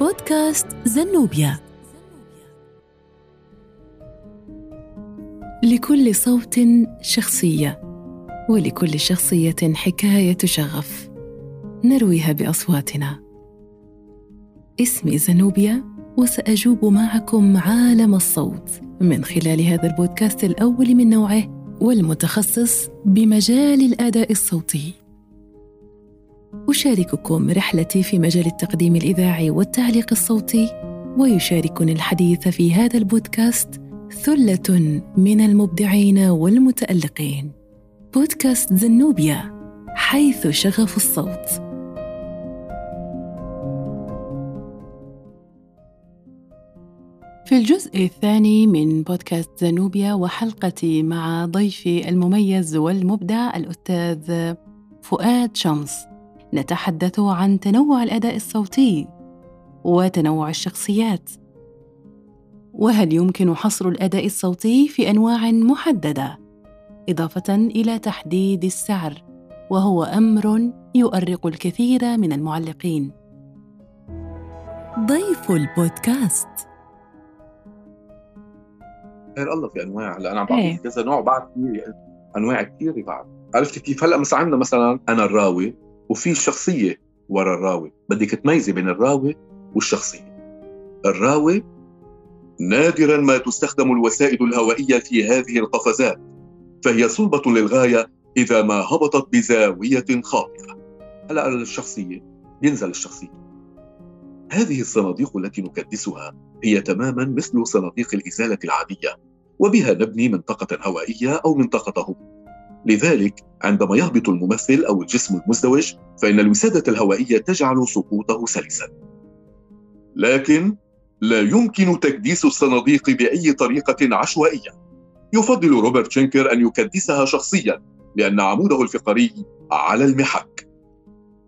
بودكاست زنوبيا. لكل صوت شخصية ولكل شخصية حكاية شغف. نرويها بأصواتنا. اسمي زنوبيا وسأجوب معكم عالم الصوت من خلال هذا البودكاست الأول من نوعه والمتخصص بمجال الأداء الصوتي. أشارككم رحلتي في مجال التقديم الإذاعي والتعليق الصوتي ويشاركني الحديث في هذا البودكاست ثلة من المبدعين والمتألقين. بودكاست زنوبيا حيث شغف الصوت. في الجزء الثاني من بودكاست زنوبيا وحلقتي مع ضيفي المميز والمبدع الأستاذ فؤاد شمس. نتحدث عن تنوع الأداء الصوتي وتنوع الشخصيات. وهل يمكن حصر الأداء الصوتي في أنواع محددة؟ إضافة إلى تحديد السعر وهو أمر يؤرق الكثير من المعلقين. ضيف البودكاست. خير الله في أنواع؟ هلا أنا عم بعطيك إيه. كذا نوع بعد في أنواع كثيره بعد عرفت كيف؟ هلأ مثلا عندنا مثلا أنا الراوي. وفي شخصية ورا الراوي. بدك تميزي بين الراوي والشخصية. الراوي نادرا ما تستخدم الوسائد الهوائية في هذه القفزات فهي صلبة للغاية إذا ما هبطت بزاوية خاطئة. هلا الشخصية ينزل الشخصية. هذه الصناديق التي نكدسها هي تماما مثل صناديق الإزالة العادية وبها نبني منطقة هوائية أو منطقة هبوط لذلك عندما يهبط الممثل أو الجسم المزدوج فإن الوسادة الهوائية تجعل سقوطه سلسا لكن لا يمكن تكديس الصناديق بأي طريقة عشوائية. يفضل روبرت شينكر أن يكدسها شخصيا لأن عموده الفقري على المحك.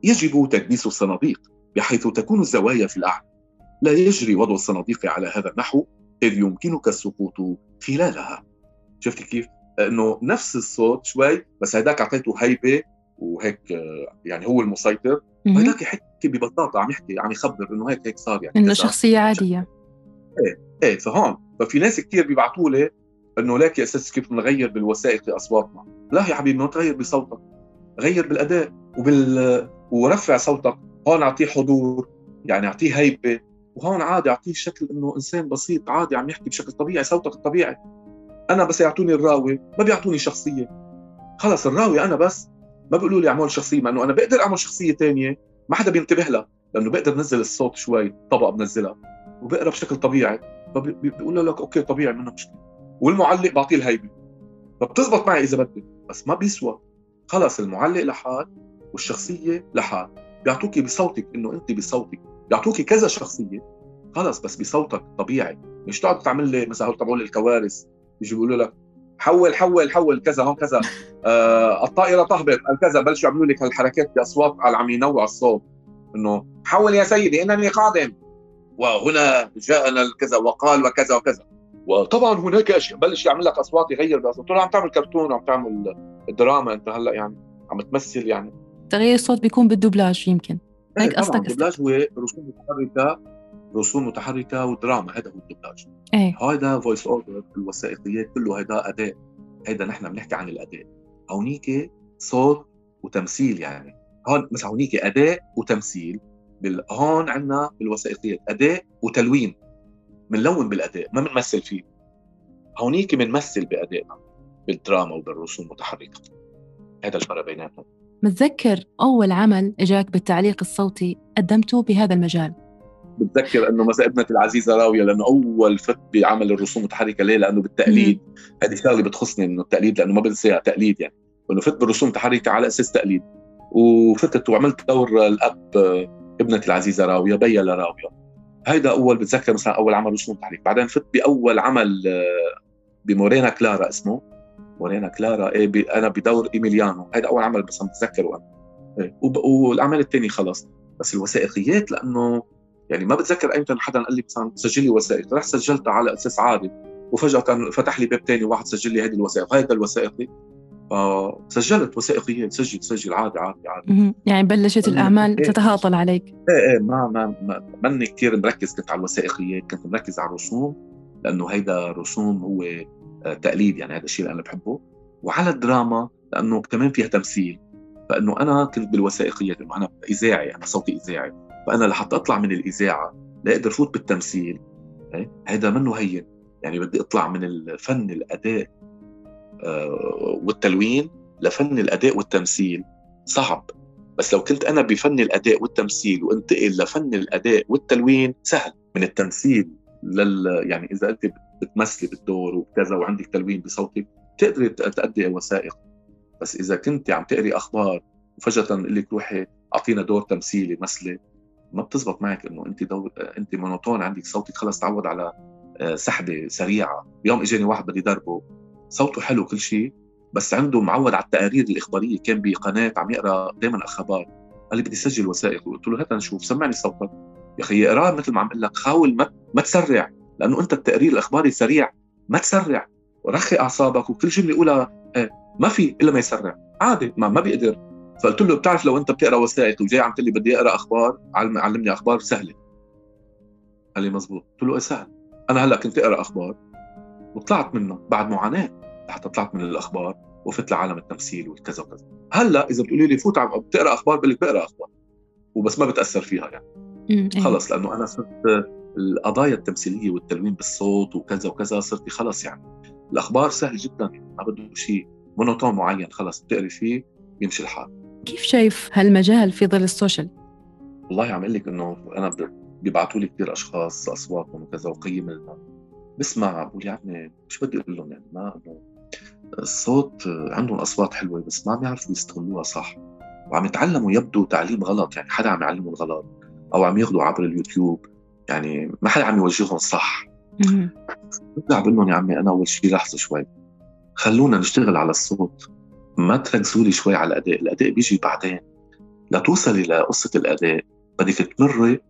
يجب تكديس الصناديق بحيث تكون الزوايا في الأعلى لا يجري وضع الصناديق على هذا النحو إذ يمكنك السقوط خلالها. شفت كيف؟ إنه نفس الصوت شوي بس هيداك أعطيته هيبة وهيك يعني هو المسيطر. وهيداك يحكي ببساطة عم يحكي عم يخبر إنه هيك هيك صار يعني. إنه شخصية عادية. إيه إيه فهون. ففي ناس كثير بيبعثوا لي إنه ليك يا أستاذ كيف نغير بالوثائق أصواتنا. لا يا حبيبي ما تغير بصوتك. غير بالأداء وبال ورفع صوتك. هون أعطيه حضور يعني أعطيه هيبة. وهون عادي أعطيه شكل إنه إنسان بسيط عادي عم يحكي بشكل طبيعي صوتك الطبيعي. أنا بس يعطوني الراوي ما بيعطوني شخصية. خلص الراوي أنا بس ما بيقولوا لي أعمل شخصية مع إنه أنا بقدر أعمل شخصية ثانية ما حدا بينتبه لها لأنه بقدر نزل الصوت شوي طبقة بنزلها وبقرأ بشكل طبيعي. فبيقول لك أوكي طبيعي منه مشكلة. والمعلق بعطيه الهيبة. فبتزبط معي إذا بدك بس ما بيسوى. خلص المعلق لحال والشخصية لحال. بيعطوكي بصوتك إنه أنت بصوتك. بيعطوكي كذا شخصية. خلص بس بصوتك طبيعي. مش تقعد تعمل لي مثلا تبعول الكوارث. يجي بيقولوا لك حول حول حول كذا هون كذا آه الطائرة تهبط كذا بلشوا يعملوا لك هالحركات بأصوات على عم ينوع الصوت إنه حول يا سيدي إنني قادم. وهنا جاءنا الكذا وقال وكذا وكذا. وطبعا هناك أشياء بلش يعمل لك أصوات يغير بأصوات. عم تعمل كرتون وعم تعمل دراما أنت هلأ يعني عم تمثل يعني. تغيير الصوت بيكون بالدوبلاج يمكن. هيك إيه، قصدك. الدوبلاج هو رسوم متحركه رسوم متحركة ودراما هذا هو الدبلاج إيه. هذا voice over الوثائقيات كله هذا اداء هذا نحن بنحكي عن الاداء هونيك صوت وتمثيل يعني. هون مثلا هونيك اداء وتمثيل. بال... هون عندنا بالوثائقيات اداء وتلوين. بنلون بالاداء ما بنمثل فيه. هونيك بنمثل بأدائنا بالدراما وبالرسوم المتحركة. هذا الفرق بيناتهم متذكر أول عمل إجاك بالتعليق الصوتي قدمته بهذا المجال. بتذكر إنه مثلا ابنتي العزيزة راوية لأنه أول فت بعمل الرسوم المتحركه ليه؟ لأنه بالتقليد. هذه شغلة بتخصني إنه التقليد لأنه ما بنساها تقليد يعني. إنه فت بالرسوم المتحركه على أساس تقليد. وفتت وعملت دور الأب ابنتي العزيزة راوية بيا لراوية. هيدا أول بتذكر مثلا أول عمل رسوم متحركه بعدين فت بأول عمل بمورينا كلارا اسمه. مورينا كلارا إيه بي أنا بدور إيميليانو. هيدا أول عمل بس بتذكره أنا. إيه. والاعمال الثانية خلص. بس الوثائقيات لأنه يعني ما بتذكر ايمتى حدا قال لي مثلا سجل لي وثائق رحت سجلتها على أساس عادي. وفجأة فتح لي باب ثاني واحد سجل لي هذه الوثائق. هيدا الوثائقي فسجلت وثائقيات سجل سجل. عادي عادي عادي. يعني بلشت الأعمال إيه. تتهاطل عليك. إيه إيه. ما ما, ما ماني كثير مركز كنت على الوثائقيات كنت مركز على الرسوم لأنه هيدا رسوم هو آه، تقليد. يعني هذا الشيء اللي أنا بحبه. وعلى الدراما لأنه كمان فيها تمثيل. فإنه أنا كنت بالوثائقيات إنه أنا إذاعي أنا صوتي إذاعي. فانا لحتى أطلع من الإذاعة لاقدر فوت بالتمثيل. هذا منه هين. يعني بدي أطلع من الفن الأداء آه، والتلوين لفن الأداء والتمثيل. صعب. بس لو كنت أنا بفن الأداء والتمثيل وانتقل لفن الأداء والتلوين سهل. من التمثيل لل يعني إذا أنت بتمثلي بالدور وكذا وعندك تلوين بصوتك تقدري تأدي وثائق. بس إذا كنت عم تقري أخبار وفجأة لك روحي أعطينا دور تمثيلي مثلي. ما بتزبط معك إنه أنت دور أنت مونوتون عندك صوتك خلص تعود على آه، سحبة سريعة. يوم إجاني واحد بدي دربه صوته حلو كل شيء بس عنده معود على التقارير الإخبارية. كان بقناة عم يقرأ دائما أخبار. قال لي بدي اسجل وثائق. قلت له هات نشوف سمعني صوتك. يا أخي اقراه مثل ما عم أقول لك حاول ما ما تسرع لأنه أنت التقرير الإخباري سريع. ما تسرع. ورخي أعصابك وكل جملة يقولها إيه ما في إلا ما يسرع. عادي ما ما بيقدر. فقلت له بتعرف لو انت بتقرأ وثائق وجاي عم تقول لي بدي أقرأ أخبار علمني أخبار سهلة. قال لي مزبوط. قلت له إيه سهل؟ أنا هلأ كنت أقرأ أخبار وطلعت منها بعد معاناة لحتى طلعت من الأخبار وفت لعالم التمثيل وكذا وكذا. هلأ إذا بتقولي لي فوت عم بتقرأ أخبار بقول لك بقرأ أخبار وبس ما بتأثر فيها يعني. إيه. خلص لأنه أنا صرت القضايا التمثيلية والتلوين بالصوت وكذا وكذا صرت خلص يعني. الأخبار سهل جدا ما بده شيء monotone معين خلص بتقري فيه بيمشي الحال. كيف شايف هالمجال في ظل السوشيال؟ والله عم أقول لك إنه أنا بيبعثوا لي كثير أشخاص أصواتهم وكذا وقيم بسمع بقول يعني مش بدي أقول لهم يعني ما إنه الصوت عندهم أصوات حلوة بس ما بيعرفوا يستغلوها صح. وعم يتعلموا يبدو تعليم غلط يعني حدا عم يعلمهم غلط أو عم ياخذوا عبر اليوتيوب يعني ما حدا عم يوجههم صح. برجع بقول لهم يا عمي أنا أول شيء لحظة شوي خلونا نشتغل على الصوت. ما تركزوا لي شوي على الأداء، الأداء بيجي بعدين. لتوصلي لقصه الأداء بدك تمري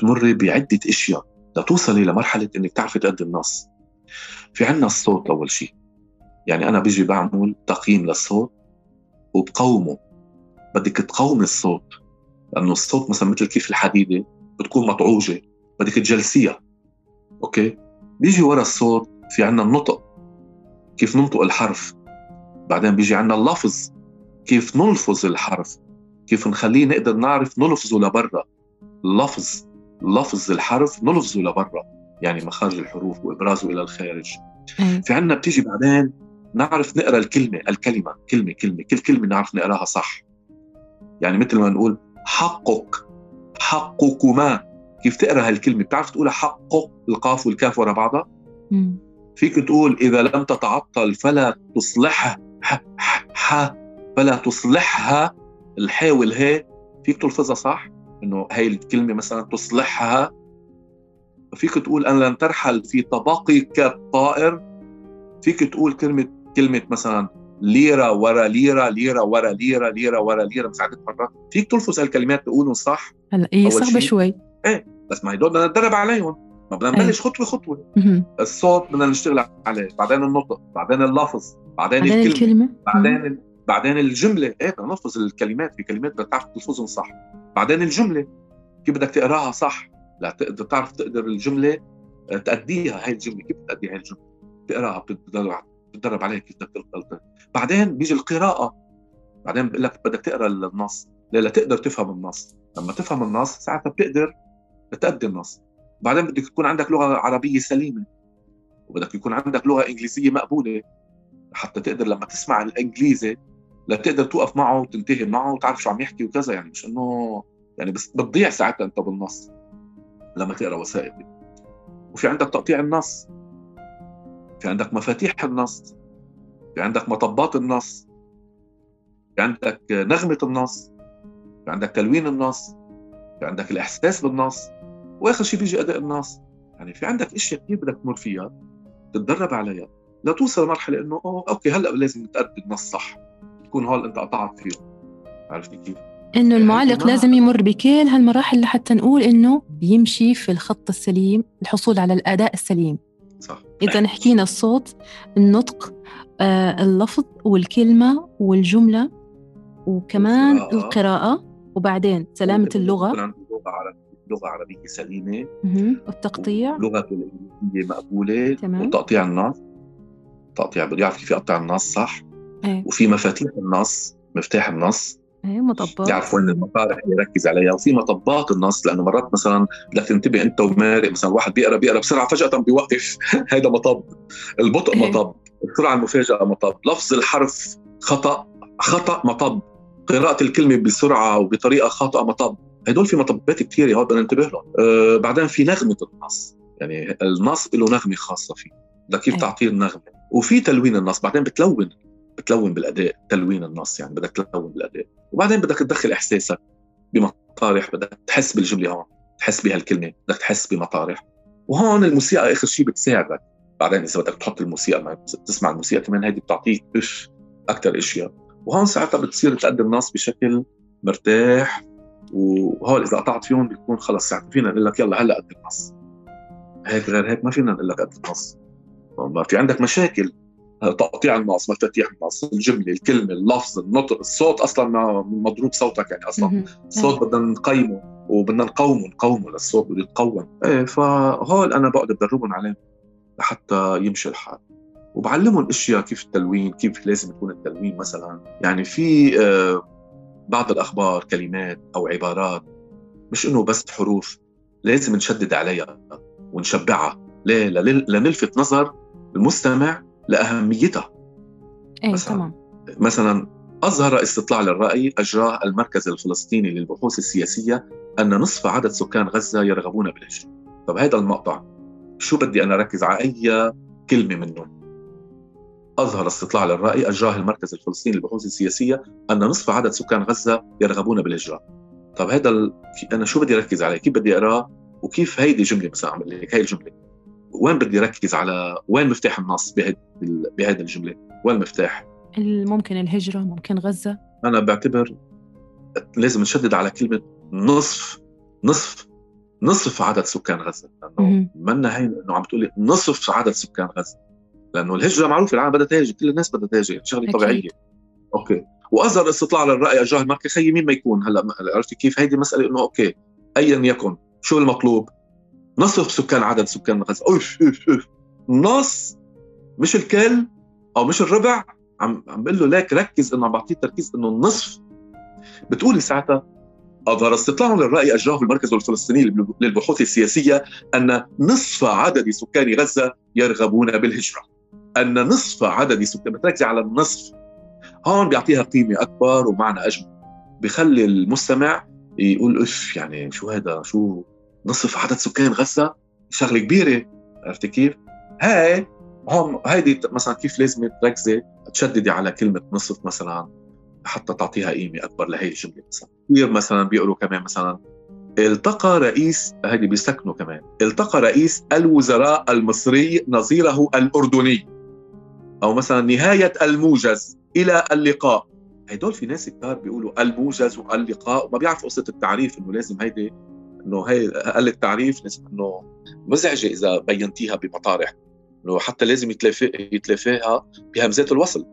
تمري بعدة أشياء. لتوصلي لمرحله إنك تعرفي تأدي النص. في عنا الصوت أول شيء يعني أنا بيجي بعمل تقييم للصوت وبقومه. بدك تقومي الصوت لأنه الصوت مثلا مثل كيف الحديدة بتكون مطعوجة. بدك تجلسيها. أوكي؟ بيجي ورا الصوت في عنا النطق. كيف ننطق الحرف. بعدين بيجي عندنا اللفظ كيف نلفظ الحرف كيف نخليه نقدر نعرف نلفظه لبرا. اللفظ لفظ الحرف نلفظه لبرا يعني مخارج الحروف وإبرازه إلى الخارج. في عندنا بتيجي بعدين نعرف نقرأ الكلمة الكلمة كلمة كلمة كل كلمة نعرف نقراها صح. يعني مثل ما نقول حقك حقكما. كيف تقرأ هالكلمة؟ بتعرف تقولها حقك القاف والكاف ورا بعضها؟ فيك تقول إذا لم تتعطل فلا تصلحها. ح ح فلا تصلحها. الحاء والهاء فيك تلفظها صح؟ إنه هاي الكلمة مثلا تصلحها. فيك تقول أن لن ترحل في طبقك الطائر. فيك تقول كلمة كلمة مثلا ليرة ورا ليرة ليرة ورا ليرة ليرة ورا ليرة مش عدد مرات. فيك تلفظ هالكلمات تقولهم صح؟ هلا هي صعبة شوي. إيه بس ما هدول بدنا نتدرب عليهم. ما بدنا نبلش خطوة خطوة. الصوت بدنا نشتغل عليه بعدين النطق بعدين اللفظ بعدين, بعدين الكلمة, الكلمة. بعدين بعدين الجملة. إيه بدنا نلفظ الكلمات في كلمات بدك تعرف تلفظهم صح. بعدين الجملة كيف بدك تقراها صح؟ لا تقدر تعرف تقدر الجملة آه، تأديها هاي الجملة. كيف تأدي هاي الجملة؟ تقراها بتدرب عليها كيف بدك تلقى بعدين بيجي القراءة. بعدين بقول لك بدك تقرأ النص. لا تقدر تفهم النص. لما تفهم النص ساعتها بتقدر تأدي النص. بعدين بدك يكون عندك لغة عربية سليمة وبدك يكون عندك لغة إنجليزية مقبولة حتى تقدر لما تسمع الإنجليزي لتقدر توقف معه وتنتهي معه وتعرف شو عم يحكي وكذا يعني مش إنه يعني بس بتضيع ساعتها أنت بالنص لما تقرأ وثائق. وفي عندك تقطيع النص في عندك مفاتيح النص في عندك مطبات النص في عندك نغمة النص في عندك تلوين النص في عندك الإحساس بالنص. وآخر شيء بيجي أداء الناس. يعني في عندك إشياء كثير بدك تمر فيها تتدرب عليها. لتوصل لمرحلة إنه أوه أوكي هلأ لازم تأدي النص صح تكون هول أنت قطعت فيه عرفتي كيف؟ إنه يعني المعلق لازم يمر بكل هالمراحل لحتى نقول إنه يمشي في الخط السليم الحصول على الأداء السليم. صح. إذا حكينا الصوت النطق آه اللفظ والكلمة والجملة وكمان القراءه, القراءة وبعدين سلامة اللغة. لغه عربيه لغة عربية سليمة والتقطيع لغة الانجليزيه مقبولة تمام. وتقطيع النص. تقطيع بده يعرف كيف يقطع النص صح؟ إيه. وفي مفاتيح النص مفتاح النص. إيه مطبات. يعرف وين المطارح يركز عليها. وفي مطبات النص لأنه مرات مثلا بدك تنتبه أنت ومارق مثلا واحد بيقرأ بيقرأ بسرعة فجأة بيوقف. هذا مطب. البطء إيه. مطب. السرعة المفاجأة مطب. لفظ الحرف خطأ خطأ مطب. قراءة الكلمة بسرعة وبطريقة خاطئة مطب. هدول في مطبات كثيرة هون بدنا ننتبه لهم. أه بعدين في نغمة النص. يعني النص له نغمة خاصة فيه. بدك كيف. تعطيه النغمة. وفي تلوين النص. بعدين بتلون بتلون بالأداء تلوين النص يعني بدك تلون بالأداء. وبعدين بدك تدخل إحساسك بمطارح بدك تحس بالجملة هون تحس بهالكلمة بدك تحس بمطارح. وهون الموسيقى آخر شيء بتساعدك. بعدين إذا بدك تحط الموسيقى ما تسمع الموسيقى كمان هيدي بتعطيك إيش؟ أكثر أشياء. وهون ساعتها بتصير تقدم نص بشكل مرتاح. وهول إذا قطعت فيهم بيكون خلص ساعتها فينا نقول لك يلا هلأ قدم نص هيك غير هيك ما فينا نقول لك قدم نص ما في عندك مشاكل. تقطيع النص مفاتيح النص الجملة الكلمة اللفظ النطق الصوت أصلا ما مضروب صوتك يعني أصلا. الصوت بدنا نقيمه وبدنا نقومه نقومه للصوت بده يتقوم إيه فهول أنا بقعد بدربهم عليه لحتى يمشي الحال. وبعلمهم إشياء كيف التلوين كيف لازم يكون التلوين مثلا. يعني في آه، بعض الأخبار كلمات أو عبارات مش إنه بس حروف لازم نشدد عليها ونشبعها ليه لنلفت نظر المستمع لأهميتها. إيه مثلا تمام. مثلا أظهر استطلاع للرأي أجراه المركز الفلسطيني للبحوث السياسية أن نصف عدد سكان غزة يرغبون بالهجره طب هذا المقطع شو بدي أنا أركز على أي كلمة منه؟ أظهر استطلاع للرأي أجراه المركز الفلسطيني للبحوث السياسية أن نصف عدد سكان غزة يرغبون بالهجرة. طب هذا ال... أنا شو بدي أركز عليه؟ كيف بدي أقراه وكيف هيدي جملة مثلا أعمل لك هي الجملة. وين بدي أركز على وين مفتاح النص بهيدي بهيدي الجملة؟ وين المفتاح ممكن الهجرة ممكن غزة. أنا بعتبر لازم نشدد على كلمة نصف نصف نصف عدد سكان غزة. لأنه منا هي إنه عم تقولي نصف عدد سكان غزة. لأنه الهجرة معروف العالم بدها تهاجر كل الناس بدها تهاجر شغلة طبيعية. okay. واظهر استطلاع للرأي أجراه المركز خيي مين ما يكون؟ هلأ عرفتي كيف؟ هيدي مسألة إنه okay ايا يكن شو المطلوب؟ نصف سكان عدد سكان غزه أوف أوف أوف. نص مش الكل أو مش الربع عم عم بقول له ليك ركز إنه عم بعطيه تركيز إنه النصف. بتقولي ساعتها أظهر استطلاع للرأي أجراه المركز الفلسطيني للبحوث السياسية أن نصف عدد سكان غزة يرغبون بالهجرة. أن نصف عدد سكان بتركزي على النصف هون بيعطيها قيمة أكبر ومعنى أجمل. بخلي المستمع يقول اف يعني شو هذا شو نصف عدد سكان غزة؟ شغلة كبيرة. عرفتي كيف؟ هاي هون هيدي مثلا كيف لازم تركزي تشددي على كلمة نصف مثلا حتى تعطيها قيمة أكبر لهي الجملة مثلا. كثير مثلا بيقروا كمان مثلا التقى رئيس هذه بيسكنوا كمان التقى رئيس الوزراء المصري نظيره الأردني. أو مثلا نهاية الموجز إلى اللقاء. هدول في ناس كثار بيقولوا الموجز واللقاء وما بيعرفوا قصة التعريف إنه لازم هيدي إنه هي أقل التعريف إنه مزعجة إذا بينتيها بمطارح. إنه حتى لازم يتلافاها بهمزات الوصل.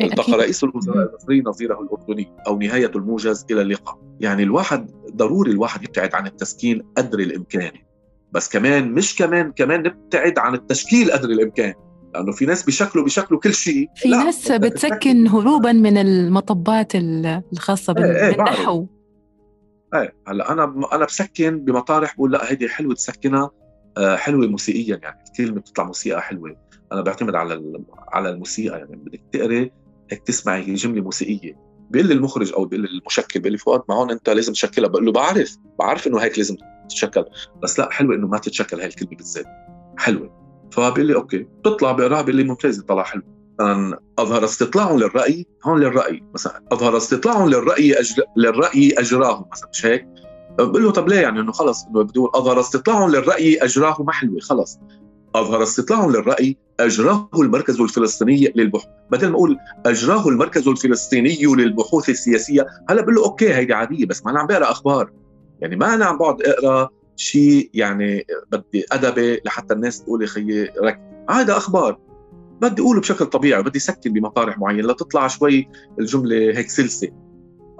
إيه، التقى رئيس الوزراء المصري نظيره الأردني أو نهاية الموجز إلى اللقاء. يعني الواحد ضروري الواحد يبتعد عن التسكين قدر الإمكان. بس كمان مش كمان كمان نبتعد عن التشكيل قدر الإمكان. لأنه في ناس بيشكلوا بيشكلوا كل شيء. في ناس بتسكن هروبا من المطبات الخاصة إيه، بالنحو إيه هلأ أنا أنا بسكن بمطارح بقول لا هيدي حلوة تسكنها آه، حلوة موسيقيا يعني. الكلمة بتطلع موسيقى حلوة. أنا بعتمد على على الموسيقى يعني. بدك تقري هيك تسمعي جملة موسيقية. بيقول لي المخرج أو بيقول لي المشكل بيقول لي فؤاد ما هون أنت لازم تشكلها. بقول له بعرف بعرف إنه هيك لازم تتشكل. بس لا حلوة إنه ما تتشكل هاي الكلمة بالذات. حلوة. فبيقول لي okay بتطلع بقراها بيقول لي ممتاز طلع حلو. مثلا أظهر استطلاع للرأي هون للرأي مثلا. أظهر استطلاع للرأي أجر... للرأي اجراه مثلا مش هيك؟ بقول له طب ليه يعني؟ إنه خلص إنه أقول أظهر استطلاع للرأي اجراه ما حلوة خلص. أظهر استطلاع للرأي اجراه المركز الفلسطيني للبحوث. بدل ما أقول اجراه المركز الفلسطيني للبحوث السياسية هلأ بقول له okay هيدي عادية بس ما أنا عم بقرأ أخبار. يعني ما أنا عم بقعد أقرأ شيء يعني بدي أدبي لحتى الناس تقول خيي رك هذا أخبار. بدي أقوله بشكل طبيعي بدي سكن بمطارح معينة لتطلع شوي الجملة هيك سلسة.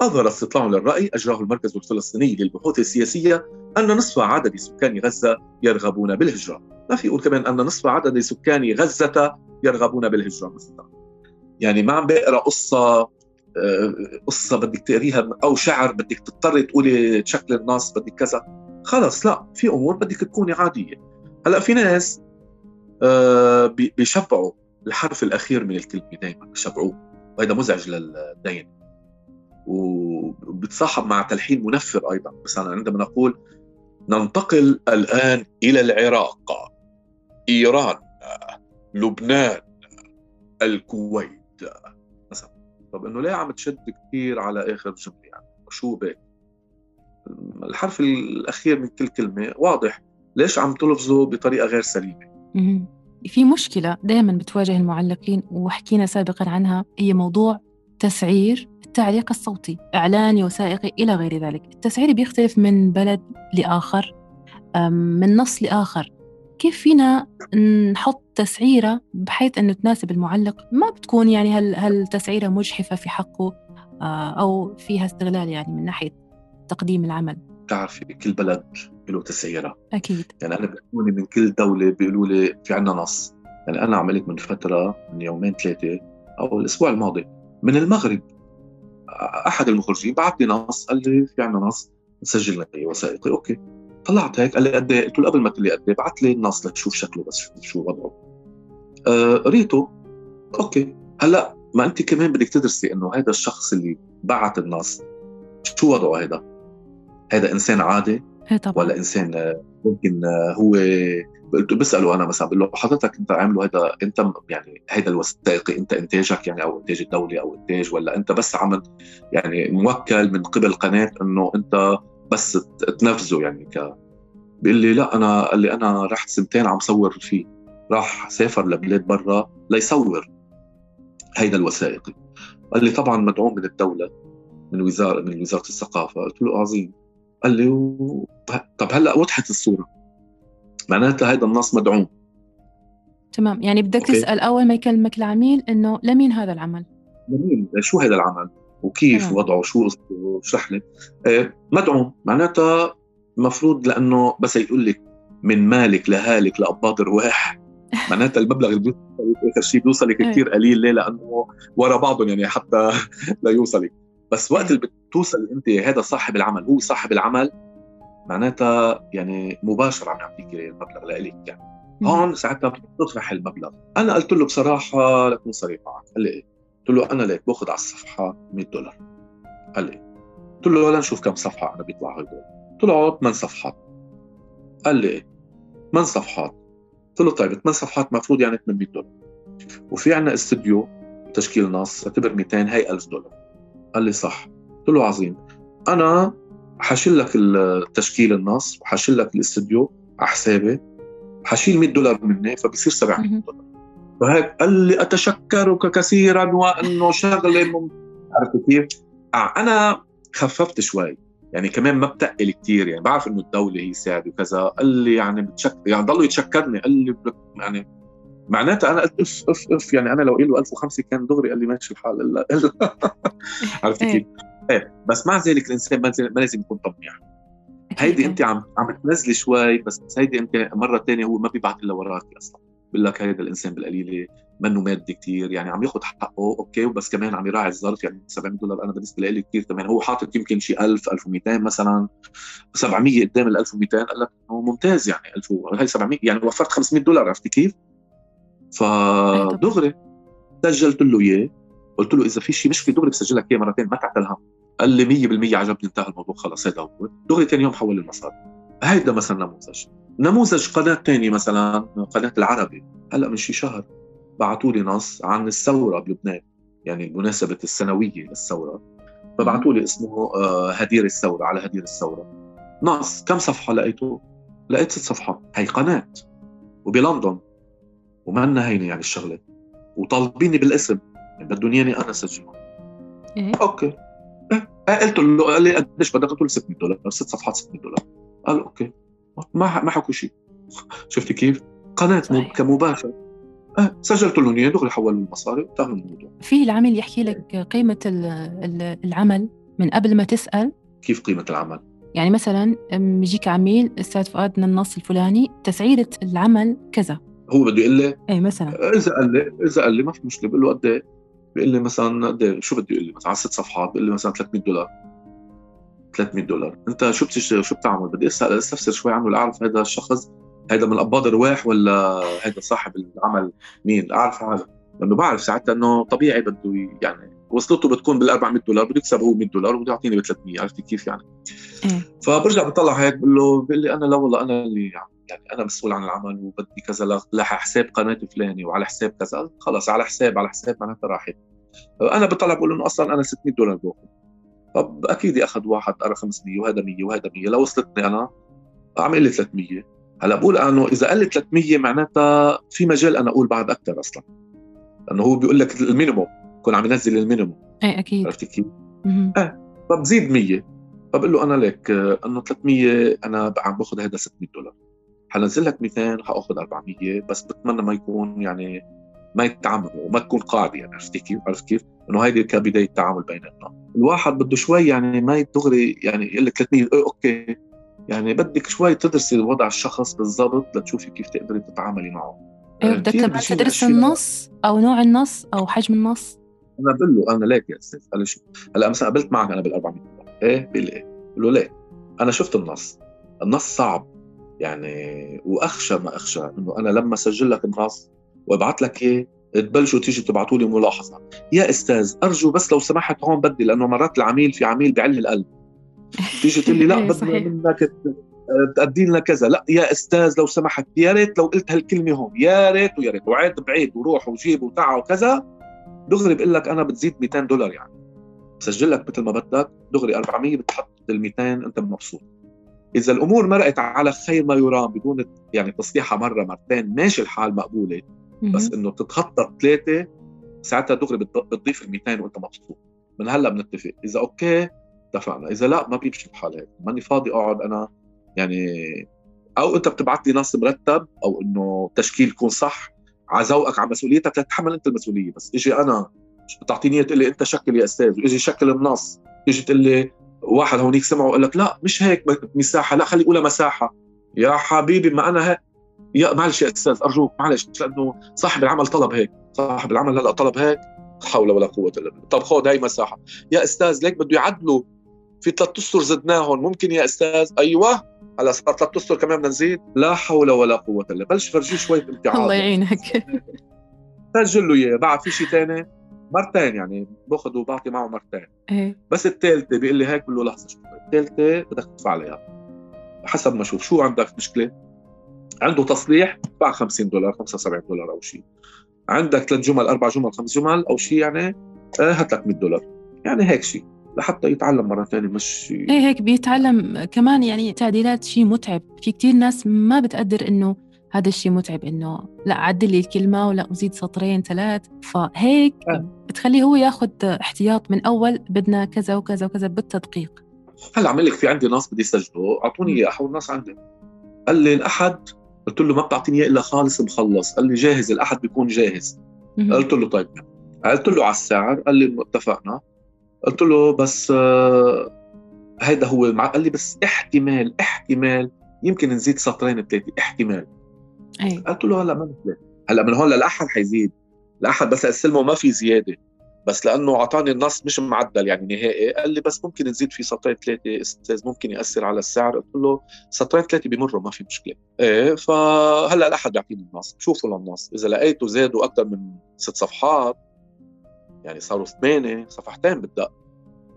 أظهر استطلاع للرأي أجراه المركز الفلسطيني للبحوث السياسية أن نصف عدد سكان غزة يرغبون بالهجرة. ما في يقول كمان أن نصف عدد سكان غزة يرغبون بالهجرة. مثلا يعني ما عم بقرأ قصة آه، قصة بدك تقريها أو شعر بدك تضطري تقولي شكل النص بدك كذا. خلص لا في أمور بدك تكوني عادية. هلأ في ناس آه، بيشبعوا الحرف الأخير من الكلمة دائما بيشبعوه. وهذا مزعج للدين. وبتصاحب مع تلحين منفر أيضا. مثلا عندما نقول ننتقل الآن إلى العراق إيران لبنان الكويت. مثلا طب إنه ليه عم تشد كثير على آخر جملة؟ يعني شو بك الحرف الأخير من كل كلمة واضح. ليش عم تلفظه بطريقة غير سليمة؟ في مشكلة دائما بتواجه المعلقين وحكينا سابقا عنها هي موضوع تسعير التعليق الصوتي إعلاني وثائقي إلى غير ذلك. التسعير بيختلف من بلد لآخر من نص لآخر. كيف فينا نحط تسعيرة بحيث أنه تناسب المعلق؟ ما بتكون يعني هل, هل تسعيرة مجحفة في حقه آه، أو فيها استغلال يعني من ناحية تقديم العمل. بتعرفي كل بلد له تسعيرة. أكيد. يعني أنا بيقولوا من كل دولة بيقولوا لي في عنا نص. يعني أنا عملت من فترة من يومين ثلاثة أو الأسبوع الماضي من المغرب أحد المخرجين بعث لي نص قال لي في عندنا نص نسجل لي وثائقي. okay. طلعت هيك قال لي قد إيه؟ قلت له قبل ما تقول لي قد إيه بعث لي النص لتشوف شكله بس شو وضعه. آه قريته. okay. هلأ ما أنت كمان بدك تدرسي إنه هذا الشخص اللي بعث النص شو وضعه هذا هذا إنسان عادي إيه طبعا. ولا إنسان ممكن هو قلت بسأله أنا مثلا بقول له حضرتك أنت عامله هذا أنت يعني هذا الوثائقي أنت إنتاجك يعني أو إنتاج الدولي أو إنتاج ولا أنت بس عم يعني موكل من قبل قناة إنه أنت بس تنفذه يعني ك بيقول لي لا أنا قال لي أنا رحت سنتين عم صور فيه راح سافر لبلاد برا ليصور هيدا الوثائقي. قال لي طبعا مدعوم من الدولة من وزارة من وزارة الثقافة. قلت له عظيم. قال لي و... طب هلأ وضحت الصورة. معناتها هذا النص مدعوم. تمام. يعني بدك أوكي. تسأل أول ما يكلمك العميل إنه لمين هذا العمل؟ لمين؟ شو هذا العمل؟ وكيف تمام. وضعه؟ شو اشرح لي؟ آه مدعوم. معناتها المفروض لأنه بس يقول لك من مالك لهالك لاباض رواح معناتها المبلغ اللي بيوصل آخر شيء بيوصلك إيه. كثير قليل ليه؟ لأنه ورا بعضهم يعني حتى ليوصلك بس وقت اللي بتوصل انت هذا صاحب العمل هو صاحب العمل معناتها يعني مباشره عم يعطيك المبلغ لإلك. يعني هون ساعتها بتطرح المبلغ. أنا قلت له بصراحة لكون صريح معك. قال لي إيه؟ قلت له أنا ليك باخذ على الصفحة 100 دولار. قال لي قلت له لنشوف كم صفحة أنا بيطلع هدول طلعوا 8 صفحات. قال لي إيه؟ 8 صفحات؟ قلت له طيب 8 صفحات المفروض يعني 800 دولار. وفي عندنا استوديو تشكيل نص اعتبر 200 هي 1000 دولار. قال لي صح. قلت له عظيم. أنا حشيل لك التشكيل النص وحشيل لك الاستديو على حسابي. حشيل 100 دولار مني فبصير 700 دولار. فهيك قال لي أتشكرك كثيرا وأنه شغلة مم... عرفت كيف؟ آه أنا خففت شوي. يعني كمان ما بتقل كثير يعني بعرف إنه الدولة هي ساعد وكذا. قال لي يعني بتشكر يعني ضلوا يتشكرني. قال لي يعني معناتها أنا قلت اف اف اف يعني أنا لو قايل له 1005 كان دغري قال لي ماشي الحال. عرفت كيف؟ إيه بس مع ذلك الإنسان ما لازم يكون طماع هيدي أنت عم عم تنزلي شوي بس هيدي أنت مرة ثانية هو ما بيبعث إلا وراك أصلا. بقول لك هيدا الإنسان بالقليلة منه مادي كثير يعني عم ياخذ حقه أوكي وبس كمان عم يراعي الظرف يعني 700 دولار أنا بالنسبة لي كثير كمان. هو حاطط يمكن شيء 1000 1200 مثلا 700 قدام ال 1200 قال لك ممتاز يعني 1000 هي 700 يعني وفرت 500 دولار عرفتي كيف؟ فدغري سجلت له إياه. قلت له إذا في شيء مشكلة دغري بسجل لك اياه مرتين ما تعتل هم قال لي 100% عجبني انتهى الموضوع خلص هذا هو. دغري ثاني يوم حول المصاري هيدا مثلا نموذج. نموذج قناة ثانية مثلا قناة العربي. هلأ من شي شهر بعثوا لي نص عن الثورة بلبنان يعني بمناسبه السنوية للثورة. فبعثوا لي اسمه آه، هدير الثورة على هدير الثورة. نص كم صفحة لقيته؟ لقيت ست صفحات. هي قناة. وبلندن. وما هينه يعني الشغلة. وطالبيني بالاسم. يعني بدهم اياني أنا اسجلهم إيه؟ okay. إيه؟ قلت له قال لي قديش بدك؟ قلت له 600 دولار. ست صفحات 600 دولار. قال okay. ما ما حكوا شيء. شفتي كيف؟ قناة صحيح. كمباشر أه سجلت له إياه دغري حول المصاري وانتهى الموضوع. في العميل يحكي لك قيمة العمل من قبل ما تسأل؟ كيف قيمة العمل؟ يعني مثلا يجيك عميل أستاذ فؤاد من النص الفلاني تسعيرة العمل كذا. هو بده يقول لي إيه مثلا. إذا قال لي إذا قال لي ما في مشكلة بقول له قد إيه؟ بيقول لي مثلا قد إيه؟ شو بده يقول لي مثلا على ست صفحات بيقول لي مثلا 300 دولار. 300 دولار. أنت شو بتشتغل شو بتعمل؟ بدي أسأل أستفسر شوي عنه لأعرف هذا الشخص هذا من اباض الرواح ولا هذا صاحب العمل مين؟ اعرف هذا لأنه بعرف ساعتها إنه طبيعي بده يعني وصلته بتكون بال 400 دولار بده يكسب هو 100 دولار وبده يعطيني ب 300 عرفتي كيف يعني؟ إيه. فبرجع بطلع هيك بقول له بقول لي أنا لا والله أنا اللي يعني أنا مسؤول عن العمل وبدي كذا لحساب قناة فلاني وعلى حساب كذا خلص على حساب على حساب معناتها راحت. أنا بطلع بقول إنه أصلا أنا 600 دولار باخذ طب أكيد أخذ واحد قرأ 500 وهذا 100 وهذا 100 لو وصلتني أنا عم لي 300 هلأ بقول أنه إذا قال لي 300 معناتها في مجال أنا أقول بعد أكثر أصلا. لأنه هو بيقول لك الـ minimum. بكون عم ينزل الـ minimum. اي أكيد. عرفتي كيف؟ إيه فبزيد 100 فبقول له أنا لك أنه 300 أنا عم باخذ هذا 600 دولار. حنزل لك 200 حأخذ 400 بس بتمنى ما يكون يعني ما يتعاملوا وما تكون قاعدة يعني. عرفتي كيف؟ عرفت كيف؟ إنه هيدي كبداية تعامل بيناتنا. الواحد بده شوي يعني ما دغري يعني يقول لك 300 إيه أوكي. يعني بدك شوي تدرسي وضع الشخص بالضبط لتشوفي كيف تقدري تتعاملي معه. إيه بدك كمان تدرس النص أو نوع النص أو حجم النص. أنا بقول له أنا ليك يا أستاذ قال لي شو؟ هلأ مثلا قابلت معك أنا بال 400 دولار إيه؟ بقول لي إيه؟ بقول له ليه؟ أنا شفت النص. النص صعب. يعني وأخشى ما أخشى إنه أنا لما اسجل لك النص وابعث لك اياه تبلشوا تيجي تبعتوا لي ملاحظة. يا أستاذ أرجو بس لو سمحت هون بدي لأنه مرات العميل في عميل بعل القلب. تيجي تقول لي لا إيه، بدنا منك تأدي لنا كذا. لا يا أستاذ لو سمحت يا ريت لو قلت هالكلمة هون يا ريت ويا ريت. وعيد بعيد وروح وجيب وتعا وكذا. دغري بقول لك أنا بتزيد 200 دولار يعني. بسجل لك مثل ما بدك دغري 400 بتحط ال 200 انت مبسوط. إذا الأمور مرقت على خير ما يرام بدون يعني تصليحها مرة مرتين ماشي الحال مقبولة. بس إنه تتخطى ثلاثة ساعتها دغري بتضيف ال 200 وأنت مبسوط. من هلأ بنتفق. إذا أوكي اتفقنا. إذا لأ ما بيمشي الحال هيك. ماني فاضي أقعد أنا يعني أو أنت بتبعت لي نص مرتب أو إنه تشكيل يكون صح. على ذوقك على مسؤوليتك تتحمل أنت المسؤولية. بس إجي أنا بتعطيني تقول لي أنت شكل يا أستاذ. وإجي شكل النص. تيجي تقول لي واحد هونيك سمعه وقال لك لا مش هيك مساحه لا خلي اقولها مساحة. يا حبيبي ما أنا هيك يا معلش يا أستاذ ارجوك معلش لأنه صاحب العمل طلب هيك. صاحب العمل هلأ طلب هيك. حول ولا قوة إلا بالله. طب خذ هاي مساحة. يا أستاذ ليك بده يعدلوا. في ثلاث اسطر زدناهم. ممكن يا أستاذ؟ أيوه. هلا صار ثلاث أسطر كمان بدنا نزيد؟ لا حول ولا قوة إلا بلش فرجيه شوي امتعاض الله يعينك. سجل له إياه. بعد في شيء ثاني مرتين يعني. باخذ وبعطي معه مرتين. إيه؟ بس الثالثه بيقول لي هيك بقول له لحظة شوي. الثالثه بدك تدفع عليها. حسب ما أشوف شو عندك مشكلة؟ عنده تصليح دفع 50 دولار 75 دولار أو شيء عندك ثلاث جمل أربع جمل خمس جمل أو شيء يعني آه، هات لك 100 دولار. يعني هيك شيء لحتى يتعلم مرة ثانية مش إيه هيك بيتعلم كمان يعني تعديلات شيء متعب. في كتير ناس ما بتقدر إنه هذا الشيء متعب إنه لا عدل لي الكلمة ولا أزيد سطرين ثلاث. فهيك أه. بتخليه هو ياخذ احتياط من أول بدنا كذا وكذا وكذا بالتدقيق. هلأ عمل لك في عندي ناس بدي يسجله أعطوني إياه أحول ناس عندي. قال لي الاحد قلت له ما بتعطيني إياه إلا خالص مخلص. قال لي جاهز الأحد بيكون جاهز. قلت له طيب. قلت له على السعر قال لي اتفقنا. قلت له بس آه هيدا هو مع... قال لي بس احتمال احتمال يمكن نزيد سطرين ثلاثة احتمال. أي. قلت له هلا ما مثل هلا من هون للأحد حيزيد. الاحد بس استلمه ما في زيادة. بس لأنه أعطاني النص مش معدل يعني نهائي. قال لي بس ممكن نزيد فيه سطرين ثلاثة أستاذ ممكن يأثر على السعر. قلت له سطرين ثلاثة بمروا ما في مشكلة. إيه فهلا الأحد بيعطيني النص. شوفوا للنص؟ إذا لقيته زادوا أكثر من ست صفحات يعني صاروا ثمانيه صفحتين بالدق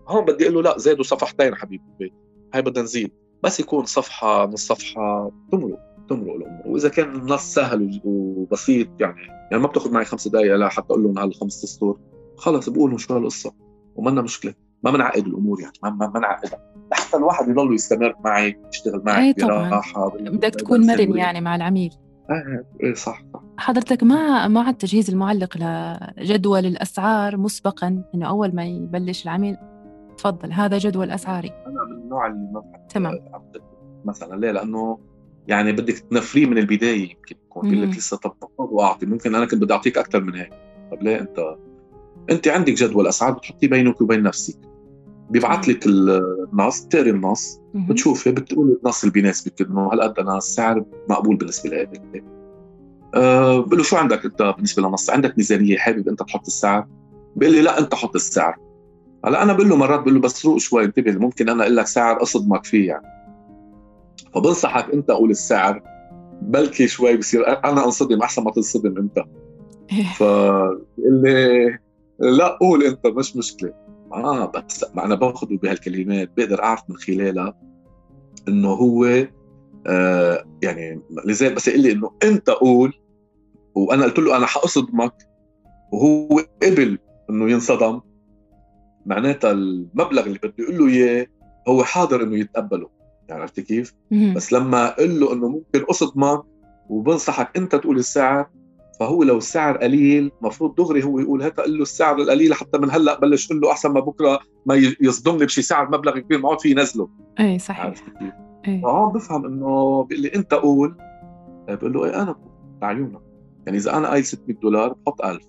هون بدي أقول له لا زادوا صفحتين حبيبي هاي بدنا نزيد. بس يكون صفحة نص صفحة تمرق تمرق الأمور. وإذا كان النص سهل وبسيط يعني يعني ما بتاخذ معي خمس دقائق لا حتى أقول لهم هالخمس اسطور خلص بقولوا شو هالقصة. ومنا مشكلة ما بنعقد الأمور يعني ما ما بنعقدها لحتى الواحد يضل يستمر معي يشتغل معي براحة بدك تكون مرن يعني مع العميل. إيه إيه صح صح. حضرتك مع مع التجهيز المعلق لجدول الأسعار مسبقا إنه أول ما يبلش العميل؟ تفضل هذا جدول أسعاري. أنا من النوع اللي ما تمام. مثلا ليه؟ لأنه يعني بدك تنفريه من البداية يمكن. يكون يقول لك لسه طب وأعطي. ممكن أنا كنت بدي أعطيك أكثر من هيك. طب ليه أنت؟ أنت عندك جدول أسعار بتحطيه بينك وبين نفسك. بيبعث لك النص بتقري النص بتشوفي بتقول النص اللي بيناسبك إنه هالقد أنا السعر مقبول بالنسبة لك. أه بقول له شو عندك انت بالنسبة للنص عندك ميزانية حابب انت تحط السعر؟ بيقول لي لا انت حط السعر. هلا أنا بقول له مرات بقول له بس روق شوي انتبه ممكن أنا أقول لك سعر أصدمك فيه يعني. فبنصحك أنت قول السعر بلكي شوي بصير أنا أنصدم أحسن ما تنصدم أنت. فقال لي لا قول أنت مش مشكلة. آه بس أنا باخذه بهالكلمات بقدر أعرف من خلالها إنه هو آه يعني لذلك بس يقول لي إنه أنت قول وأنا قلت له أنا حأصدمك وهو قبل إنه ينصدم. معناتها المبلغ اللي بدي أقول له إياه هو حاضر إنه يتقبله. يعني عرفت كيف؟ بس لما أقول له إنه ممكن أصدمك وبنصحك أنت تقول السعر فهو لو السعر قليل مفروض دغري هو يقول هيك قل له السعر القليل حتى من هلأ بلش قل له أحسن ما بكرة ما يصدمني بشي سعر مبلغ كبير ما عاد في ينزله. اي صحيح؟ إيه. فهون بفهم إنه بيقول لي أنت قول. بقول له إيه أنا لعيونك يعني إذا أنا قايل 600 دولار بحط 1000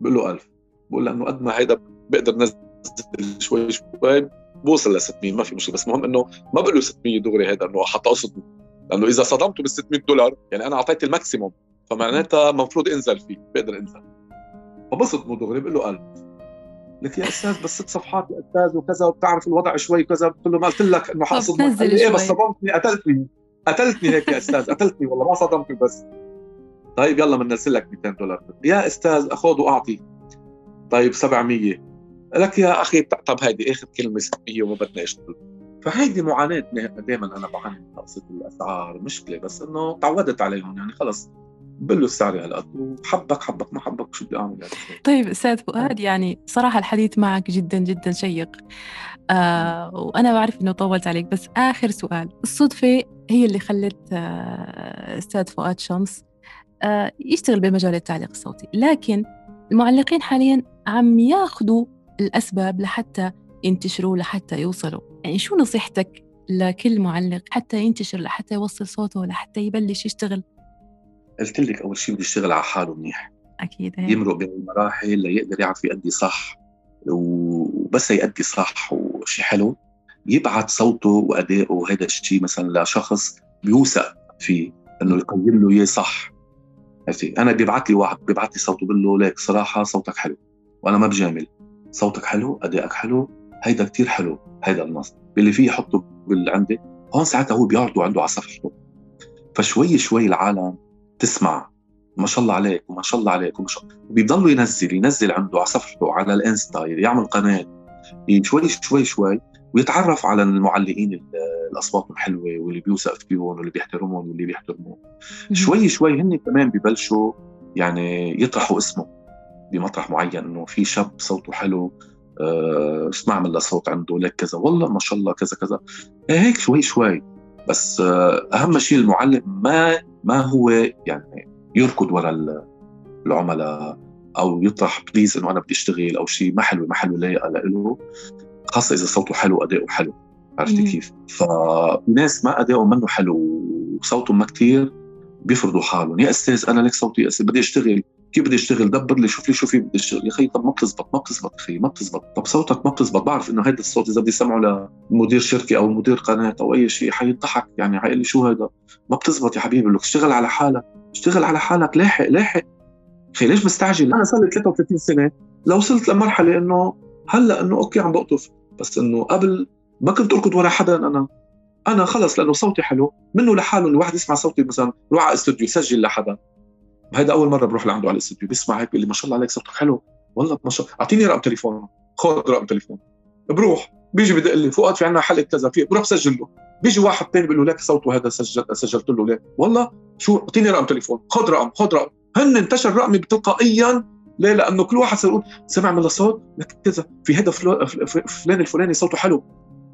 بقول له 1000 بقول له انه قد ما هيدا بقدر نزل شوي شوي بوصل ل 600 ما في مشكلة. بس المهم إنه ما بقول له 600 دغري هيدا إنه حتى اقصد لأنه إذا صدمته بال 600 دولار يعني أنا أعطيت ال maximum فمعناتها المفروض انزل فيه بقدر انزل فبصدمه دغري بقول له 1000 لك يا أستاذ بس ست صفحات يا أستاذ وكذا وبتعرف الوضع شوي كذا قلت له ما قلت لك إنه لي إيه بس صدمتني قتلتني. قتلتني هيك يا أستاذ قتلتني والله ما صدمتني بس. طيب يلا بننزل لك 200 دولار. يا أستاذ اخذ وأعطي. طيب 700 لك يا أخي طب هيدي آخر كلمة 600 وما بدنا اشتغل فهيدي معاناة دائما أنا بعاني من تقسيط الأسعار مشكلة بس إنه تعودت عليهم. يعني خلص بقول السعر هالقد وحبك حبك ما حبك شو بدي أعمل؟ يعني طيب أستاذ فؤاد يعني صراحة الحديث معك جدا جدا شيق. آه وأنا بعرف إنه طولت عليك بس آخر سؤال. الصدفة هي اللي خلت آه أستاذ فؤاد شمس يشتغل بمجال التعليق الصوتي. لكن المعلقين حاليا عم ياخذوا الأسباب لحتى ينتشروا لحتى يوصلوا. يعني شو نصيحتك لكل معلق حتى ينتشر لحتى يوصل صوته لحتى يبلش يشتغل؟ قلت لك أول شيء بده يشتغل على حاله منيح. أكيد هي. يمرق بين المراحل ليقدر يعرف يأدي صح. وبس يأدي صح وشيء حلو. يبعث صوته وأدائه وهذا الشيء مثلا لشخص بيوثق فيه إنه يقيم له إياه صح. عرفتي أنا بيبعث لي واحد بيبعث لي صوته بقول له ليك صراحة صوتك حلو وأنا ما بجامل. صوتك حلو أدائك حلو هيدا كتير حلو هيدا النص اللي فيه يحطه بالعندي هون ساعتها هو بيعرضه عنده على صفحته. فشوي شوي العالم تسمع ما شاء الله عليك وما شاء الله عليك وما شاء الله بيضلوا ينزل ينزل عنده على صفحته على الإنستا يعمل قناة. شوي شوي شوي ويتعرف على المعلقين الأصوات الحلوة واللي بيوثق فيهم واللي بيحترمهم واللي بيحترموه. شوي شوي هن كمان ببلشوا يعني يطرحوا اسمه بمطرح معين إنه في شاب صوته حلو أه اسمع من صوت عنده لك كذا والله ما شاء الله كذا كذا. هيك شوي شوي. بس أه أهم شيء المعلم ما ما هو يعني يركض وراء العملاء أو يطرح بليز إنه أنا بدي أشتغل أو شيء ما حلو ما حلو لايقه له خاصة إذا صوته حلو وأداؤه حلو عرفت كيف؟ فناس ما أداؤهم منه حلو وصوتهم ما كثير بيفرضوا حالهم. يا أستاذ أنا لك صوتي يا أستاذ بدي أشتغل كيف بدي أشتغل؟ دبر لي شوف لي شو في بدي أشتغل. يا أخي طب ما بتزبط ما بتزبط أخي ما بتزبط. طب صوتك ما بتزبط. بعرف إنه هذا الصوت إذا بدي اسمعه لمدير شركة أو مدير قناة أو أي شيء حيضحك. يعني حيقول لي شو هذا ما بتزبط يا حبيبي لك اشتغل على حالك اشتغل على حالك. لاحق لاحق. أخي ليش مستعجل؟ أنا صار لي 33 سنة لو وصلت لمرحلة إنه هلأ إنه okay عم بقطف. بس إنه قبل ما كنت أركض ورا حدا أنا أنا خلص لأنه صوتي حلو. منه لحاله الواحد يسمع صوتي مثلا يروح على استوديو يسجل لحدا. هيدا أول مرة بروح لعنده على الاستوديو بيسمع هيك بيقول لي ما شاء الله عليك صوتك حلو. والله ما شاء الله أعطيني رقم تليفون خذ رقم تليفون. بروح بيجي بدق لي فؤاد في عندنا حلقه كذا في بروح بسجل له. بيجي واحد ثاني بيقول له لك صوته هذا سجل سجلت له ليه؟ والله شو أعطيني رقم تليفون خذ رقم خذ رقم. هن انتشر رقمي تلقائيا ليه؟ لأنه كل واحد صار يقول سمع من الصوت كذا. في هذا فلان الفلاني صوته حلو.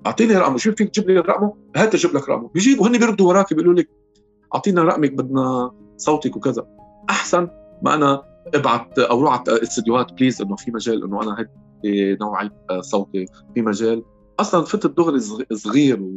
أعطيني رقمه. شو فيك تجيب لي رقمه؟ هات أجيب لك رقمه. بيجيبوا هن بيردوا وراك بيقولوا لك أعطينا رقمك بدنا صوتك وكذا. أحسن ما أنا أبعت أو روح على الاستديوهات please إنه في مجال إنه أنا هيك نوعيه صوتي في مجال. أصلا فتت دغري صغير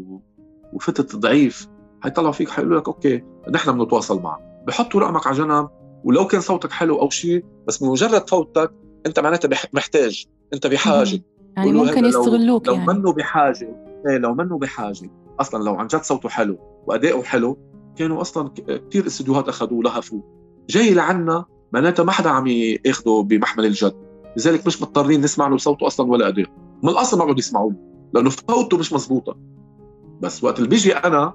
وفتت ضعيف. حيطلعوا فيك حيقولوا لك okay نحن بنتواصل معك. بحطوا رقمك على جنب. ولو كان صوتك حلو أو شيء بس بمجرد فوتك أنت معناتها محتاج أنت بحاجة. يعني ممكن يستغلوك لو, يعني. لو منه بحاجة إيه لو منه بحاجة. أصلا لو عن جد صوته حلو وادائه حلو كانوا أصلا كثير استديوهات أخذوه ولهفوه جاي لعنا معناتها ما حدا عم ياخذه بمحمل الجد. لذلك مش مضطرين نسمع له صوته أصلا ولا أداء. من الأصل ما بدهم يسمعوا له لأنه فوته مش مزبوطه بس وقت اللي بيجي أنا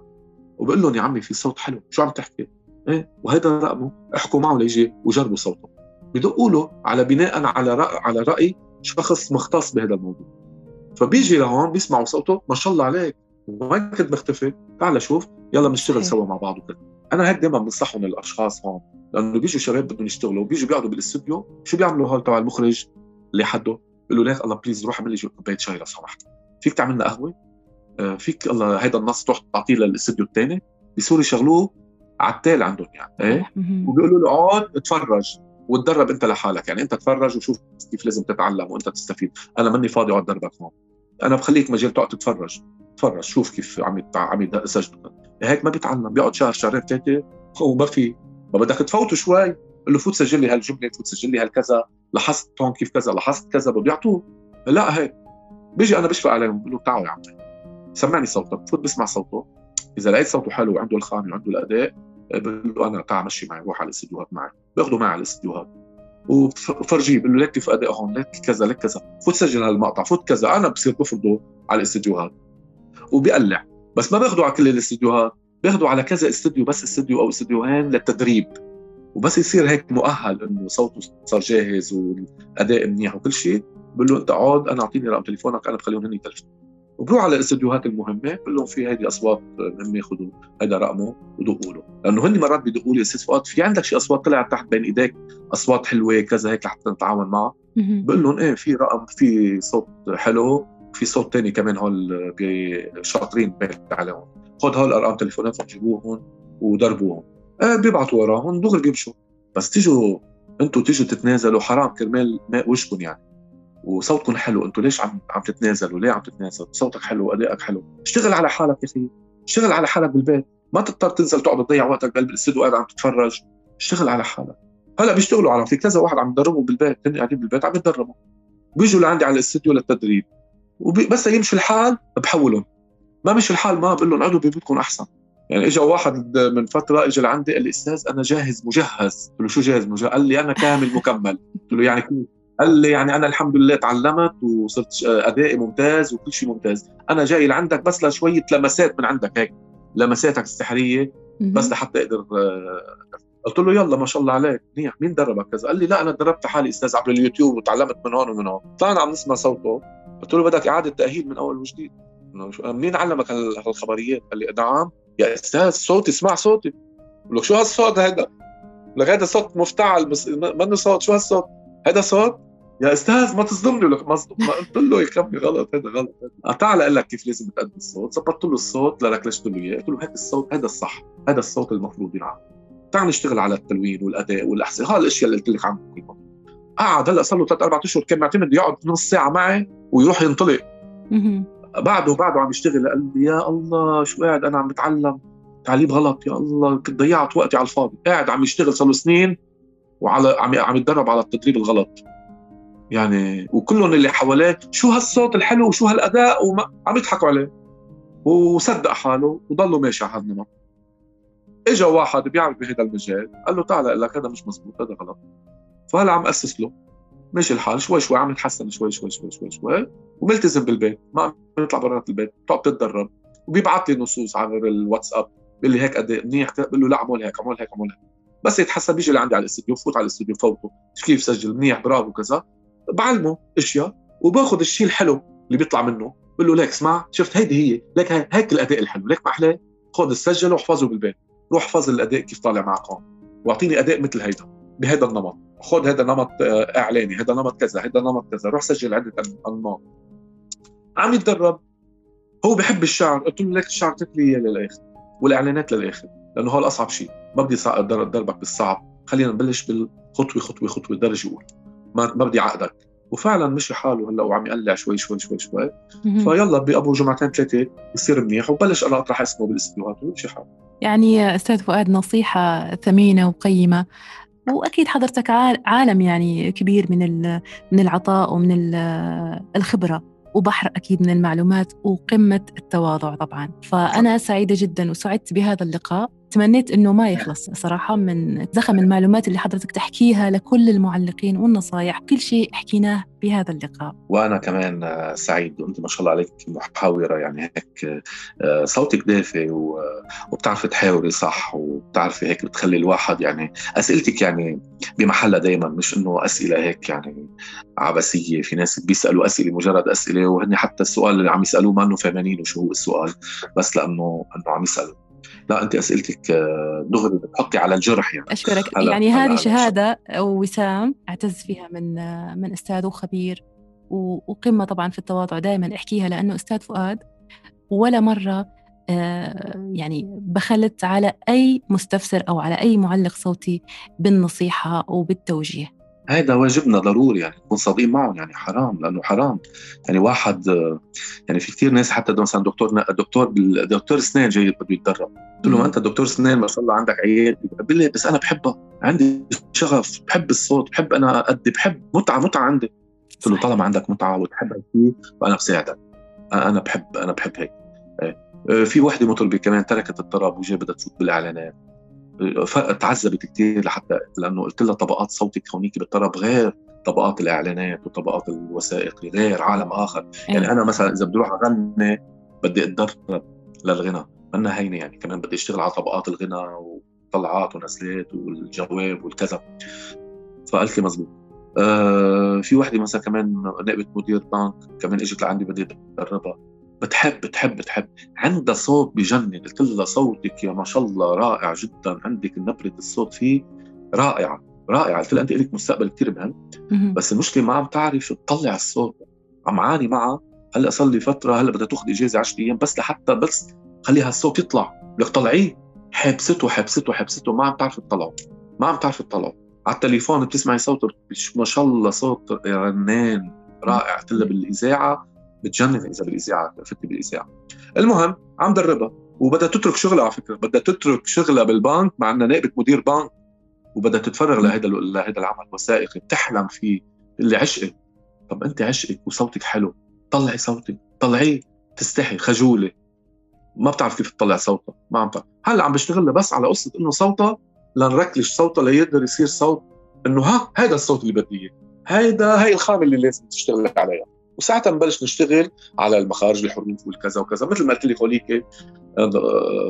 وبقول لهم يا عمي في صوت حلو شو عم تحكي؟ إيه؟ وهذا رقمه. احكوا معه ليجي وجربوا صوته. بدقوا له على بناء على رأي على رأي شخص مختص بهذا الموضوع. فبيجي لهون بيسمعوا صوته ما شاء الله عليك. وين كنت مختفي؟ تعال شوف يلا بنشتغل سوا مع بعض وكذا أنا هيك دائما بنصحهم الأشخاص هون لأنه بيجوا شباب بدهم يشتغلوا وبيجوا بيقعدوا بالإستوديو شو بيعملوا هول تبع المخرج؟ اللي حده بيقول له ليك الله please روح اعمل لي كوباية شاي لو سمحت. فيك تعمل لنا قهوة؟ آه، فيك الله هيدا النص تروح تعطيه للإستوديو الثاني بيصيروا يشغلوه على التال عندهم يعني إيه؟ وبيقولوا له اقعد اتفرج وتدرب أنت لحالك يعني أنت تفرج وشوف كيف لازم تتعلم وأنت تستفيد. أنا ماني فاضي أقعد دربك هون. أنا بخليك مجال تقعد تتفرج. تفرج شوف كيف عم عم يسجل هيك ما بيتعلم بيقعد شهر شهرين ثلاثة وما في. ما بدك تفوته شوي. قل له فوت سجل لي هالجملة فوت سجل لي هالكذا. لاحظت هون كيف كذا لاحظت كذا بده يعطوه. لا هيك. بيجي أنا بشفق عليهم بقول له تعالوا يا عمي. سمعني صوتك فوت بسمع صوته. إذا لقيت صوته حلو وعنده الخامة وعنده الأداء بقول له أنا تعال مشي معي روح على الاستديوهات معي. باخده معي على الاستديوهات. وفرجيه بقول له لك كيف أداء هون لك كذا لك كذا. فوت سجل هالمقطع فوت كذا. أنا بصير بفرضه على الاستديوهات. وبيقلع. بس ما باخده على كل الاستديوهات. باخده على كذا استديو بس استديو أو استديوهين للتدريب. وبس يصير هيك مؤهل إنه صوته صار جاهز والأداء منيح وكل شيء. بقول له أنت اقعد أنا أعطيني رقم تليفونك أنا بخليهم هن يتلفون وبروح على الاستديوهات المهمة بقول لهم في هيدي أصوات مهمة خذوا هذا رقمه ودقوا له. لأنه هن مرات بدقوا لي أستاذ فؤاد في عندك شي أصوات طلعت تحت بين إيديك أصوات حلوة كذا هيك لحتى نتعاون معها. بقول لهم إيه في رقم في صوت حلو في صوت تاني كمان هول شاطرين عليهم. خذ هول أرقام تليفوناتهم جيبوهم ودربوهم آه بيبعتوا وراهم دغري بيمشوا. بس تيجوا أنتم تيجوا تتنازلوا حرام كرمال ماء وجهكم يعني. وصوتكم حلو أنتم ليش عم عم تتنازلوا؟ ليه عم تتنازل صوتك حلو وادائك حلو. اشتغل على حالك يا أخي. اشتغل على حالك بالبيت. ما تضطر تنزل تقعد تضيع وقتك بقلب قاعد عم تتفرج. اشتغل على حالك. هلأ بيشتغلوا على في كذا واحد عم يدربوا بالبيت هن قاعدين بالبيت عم يتدربوا. بيجوا لعندي على الاستوديو للتدريب. وبس يمشي الحال بحولهم. ما مشي الحال ما بقول لهم اقعدوا ببيتكم أحسن. يعني اجى واحد من فترة اجى لعندي قال لي أستاذ أنا جاهز مجهز. قلت له شو جاهز مجهز؟ قال لي أنا كامل مكمل. قلت له يعني كيف قال لي يعني أنا الحمد لله تعلمت وصرت أدائي ممتاز وكل شيء ممتاز. أنا جاي لعندك بس لشوية لمسات من عندك هيك لمساتك السحرية بس لحتى أقدر آه، قلت له يلا ما شاء الله عليك. منيح مين دربك كذا؟ قال لي لا أنا دربت حالي أستاذ عبر اليوتيوب وتعلمت من هون ومن هون. طلعنا عم نسمع صوته. قلت له بدك إعادة تأهيل من أول وجديد. منين علمك هالخبريات؟ قال لي نعم. يا أستاذ صوتي اسمع صوتي. له شو هالصوت هذا لك هذا صوت مفتعل بس منه صوت شو هالصوت؟ هذا صوت؟ يا أستاذ ما تصدمني لك ما قلت له يا كمي غلط هذا غلط. تعال أقول لك كيف لازم تقدم الصوت. ظبطت له الصوت لركلشت له إياه. قلت له هذا الصوت هذا الصح. هذا الصوت المفروض ينعمل تعال نشتغل على التلوين والأداء والأحسن. هاي الأشياء اللي قلت لك عنها. كلها قعد هلأ صار له ثلاث أربع أشهر. كان معتمد يقعد نص ساعة معي ويروح ينطلق. بعده بعده عم يشتغل. قال لي يا الله شو قاعد؟ أنا عم بتعلم. تعليم غلط. يا الله كنت ضيعت وقتي على الفاضي. قاعد عم يشتغل صار له سنين وعلى عم عم يتدرب على التدريب الغلط. يعني وكلهم اللي حواليه شو هالصوت الحلو وشو هالأداء وما عم يضحكوا عليه. وصدق حاله وضلوا ماشي على هالنمط. اجى واحد بيعرف بهذا المجال قال له تعال لك هذا مش مزبوط هذا غلط. فهلا عم أسس له. ماشي الحال شوي شوي عم يتحسن شوي شوي شوي شوي شوي وملتزم بالبيت. ما عم يطلع برات البيت بتقعد تتدرب. وبيبعث لي نصوص عبر الواتساب بيقول لي هيك قد إيه منيح بقول له لا اعمل هيك اعمل هيك اعمل هيك. بس يتحسن بيجي لعندي على الاستوديو بفوت على الاستوديو فوته كيف سجل؟ منيح برافو كذا. بعلمه أشياء وباخذ الشيء الحلو اللي بيطلع منه بقول له ليك اسمع شفت هيدي هي ليك هيك الأداء الحلو ليك ما احلاه خذ السجل واحفظه بالبيت روح احفظ الأداء كيف طالع معك هون واعطيني أداء مثل هيدا بهذا النمط خذ هذا نمط آه، إعلاني هذا نمط كذا هذا نمط كذا روح سجل عدة أنماط. عم يتدرب هو بحب الشعر قلت له لك الشعر تكلي للآخر والإعلانات للآخر لأنه هو الأصعب شيء ما بدي ادربك بالصعب خلينا نبلش بالخطوة خطوة خطوة درجة أولى. ما ما بدي عقدك. وفعلا مشي حاله هلأ وعم يقلع شوي شوي شوي شوي. فيلا بابو جمعتين ثلاثة بصير منيح وبلش أنا أطرح اسمه بالاستديوهات ويمشي حاله. يعني أستاذ فؤاد نصيحة ثمينة وقيمة. وأكيد حضرتك عالم يعني كبير من من العطاء ومن الخبرة وبحر أكيد من المعلومات وقمة التواضع طبعا. فأنا سعيدة جدا وسعدت بهذا اللقاء. تمنيت إنه ما يخلص صراحة من زخم المعلومات اللي حضرتك تحكيها لكل المعلقين والنصائح كل شيء حكيناه بهذا اللقاء. وأنا كمان سعيد. وانت ما شاء الله عليك محاورة يعني هيك آه، صوتك دافي وبتعرفي تحاوري صح وبتعرفي هيك بتخلي الواحد يعني أسئلتك يعني بمحلها دائما مش إنه أسئلة هيك يعني عبثية. في ناس بيسألوا أسئلة مجرد أسئلة وهن حتى السؤال اللي عم يسألوه ما إنه فهمانين وشو هو السؤال بس لأنه إنه عم يسألوا. لا أنت أسئلتك آه، دغري بتحطي على الجرح يعني. أشكرك. يعني هذه شهادة وسام اعتز فيها من آه، من أستاذ وخبير وقمة طبعا في التواضع دائما أحكيها لأنه أستاذ فؤاد ولا مرة آه، يعني بخلت على أي مستفسر أو على أي معلق صوتي بالنصيحة وبالتوجيه. هذا واجبنا ضروري يعني نكون صادقين معهم يعني حرام لأنه حرام. يعني واحد يعني في كثير ناس حتى مثلا دكتور دكتور دكتور اسنان جاي بده يتدرب قلت له ما أنت دكتور اسنان ما شاء الله عندك عياده بقول لي بس أنا بحبها عندي شغف بحب الصوت بحب أنا أدي بحب متعة متعة عندي. قلت له طالما عندك متعة وتحب فيه فانا بساعدك. أنا بحب أنا بحب هيك. إيه. في وحده مطربة كمان تركت الطرب وجاي بدها تفوت بالإعلانات. تعذبت كثير لحتى لأنه قلت لها طبقات صوتك هونيك بالطرب غير طبقات الإعلانات وطبقات الوثائقي غير عالم آخر. أيه. يعني أنا مثلا إذا بدي أروح أغني بدي اتدرب للغنى. منا هينة يعني كمان بدي أشتغل على طبقات الغنى وطلعات ونزلات والجواب والكذا. فقالت لي مزبوط. آه في وحدة مثلا كمان نائبه مدير بنك كمان إجت لعندي بدي اتدربها بتحب بتحب بتحب. عندها صوت بجنن. قلت لها صوتك يا ما شاء الله رائع جدا. عندك نبرة الصوت فيه رائعة رائعة. قلت لها أنت لك مستقبل كثير مهم. بس المشكلة ما عم تعرف تطلع الصوت. عم عاني معها. هلأ صار لي فترة هلأ بدها تأخذ إجازة 10 أيام. بس لحتى بس خليها الصوت يطلع. لك طلعيه حبسته حبسته حبسته. ما عم تعرف تطلعه. ما عم تعرف تطلعه. على التليفون بتسمعي صوت ما شاء الله صوت رنان رائع. قلت لها بالإذاعة بتجنن إذا بالإذاعة فتي بالإذاعة. المهم عم دربها وبدها تترك شغلها على فكرة. بدها تترك شغلها بالبنك مع إنها نائبة مدير بنك وبدها تتفرغ لهذا لهذا العمل الوثائقي بتحلم فيه. اللي عشقك. طب أنت عشقك وصوتك حلو. طلعي صوتك. طلعيه تستحي. خجولة. ما بتعرف كيف تطلع صوتها. ما عم تعرف هلأ عم بشتغل بس على قصة إنه صوتها لنركلش صوتها ليقدر يصير صوت إنه ها هذا الصوت اللي بدي إياه. هيدا هي الخامة اللي لازم تشتغل عليها. وساعتها نبلش نشتغل على المخارج الحروف والكذا وكذا. مثل ما قلت لك هوليك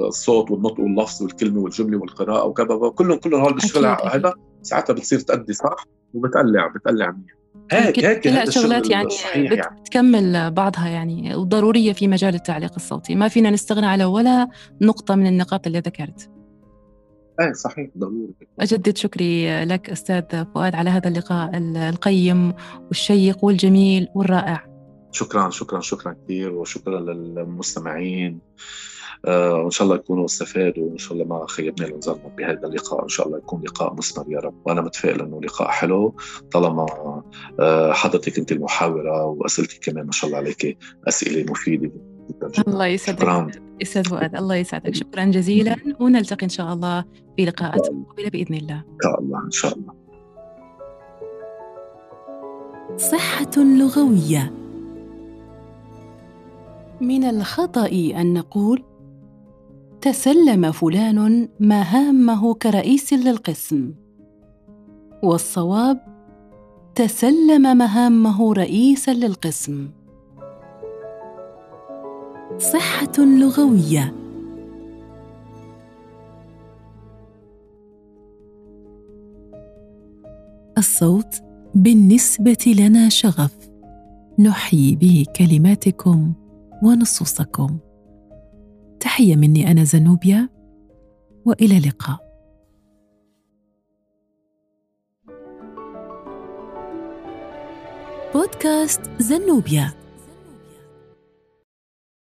الصوت والنطق واللفظ والكلمة والجملة والقراءة وكذا كلهم كلهم هول بيشتغل هذا. ساعتها بتصير تأدي صح وبتقلع بتقلع منيح. هيك هيك كلها شغلات يعني, يعني. بتكمل بعضها يعني وضرورية في مجال التعليق الصوتي. ما فينا نستغنى على ولا نقطة من النقاط اللي ذكرت. إيه صحيح. ضروري. أجدد شكري لك أستاذ فؤاد على هذا اللقاء القيم والشيق والجميل والرائع. شكرا شكرا شكرا كثير وشكرا للمستمعين. آه وإن شاء الله يكونوا استفادوا وإن شاء الله ما خيبنا لنظرنا بهذا اللقاء. إن شاء الله يكون لقاء مثمر يا رب. وأنا متفائل إنه لقاء حلو طالما آه حضرتك أنت المحاورة وأسئلتك كمان ما شاء الله عليك أسئلة مفيدة. جدا. الله يسعدك. أستاذ فؤاد. الله يسعدك. شكرا جزيلا. ونلتقي إن شاء الله في لقاءات مقبله بإذن الله. إن شاء الله. إن شاء الله. صحة لغوية. من الخطأ أن نقول تسلم فلان مهامه كرئيس للقسم. والصواب تسلم مهامه رئيسا للقسم. صحة لغوية. الصوت بالنسبة لنا شغف. نحيي به كلماتكم ونصوصكم. تحية مني أنا زنوبيا وإلى اللقاء. بودكاست زنوبيا.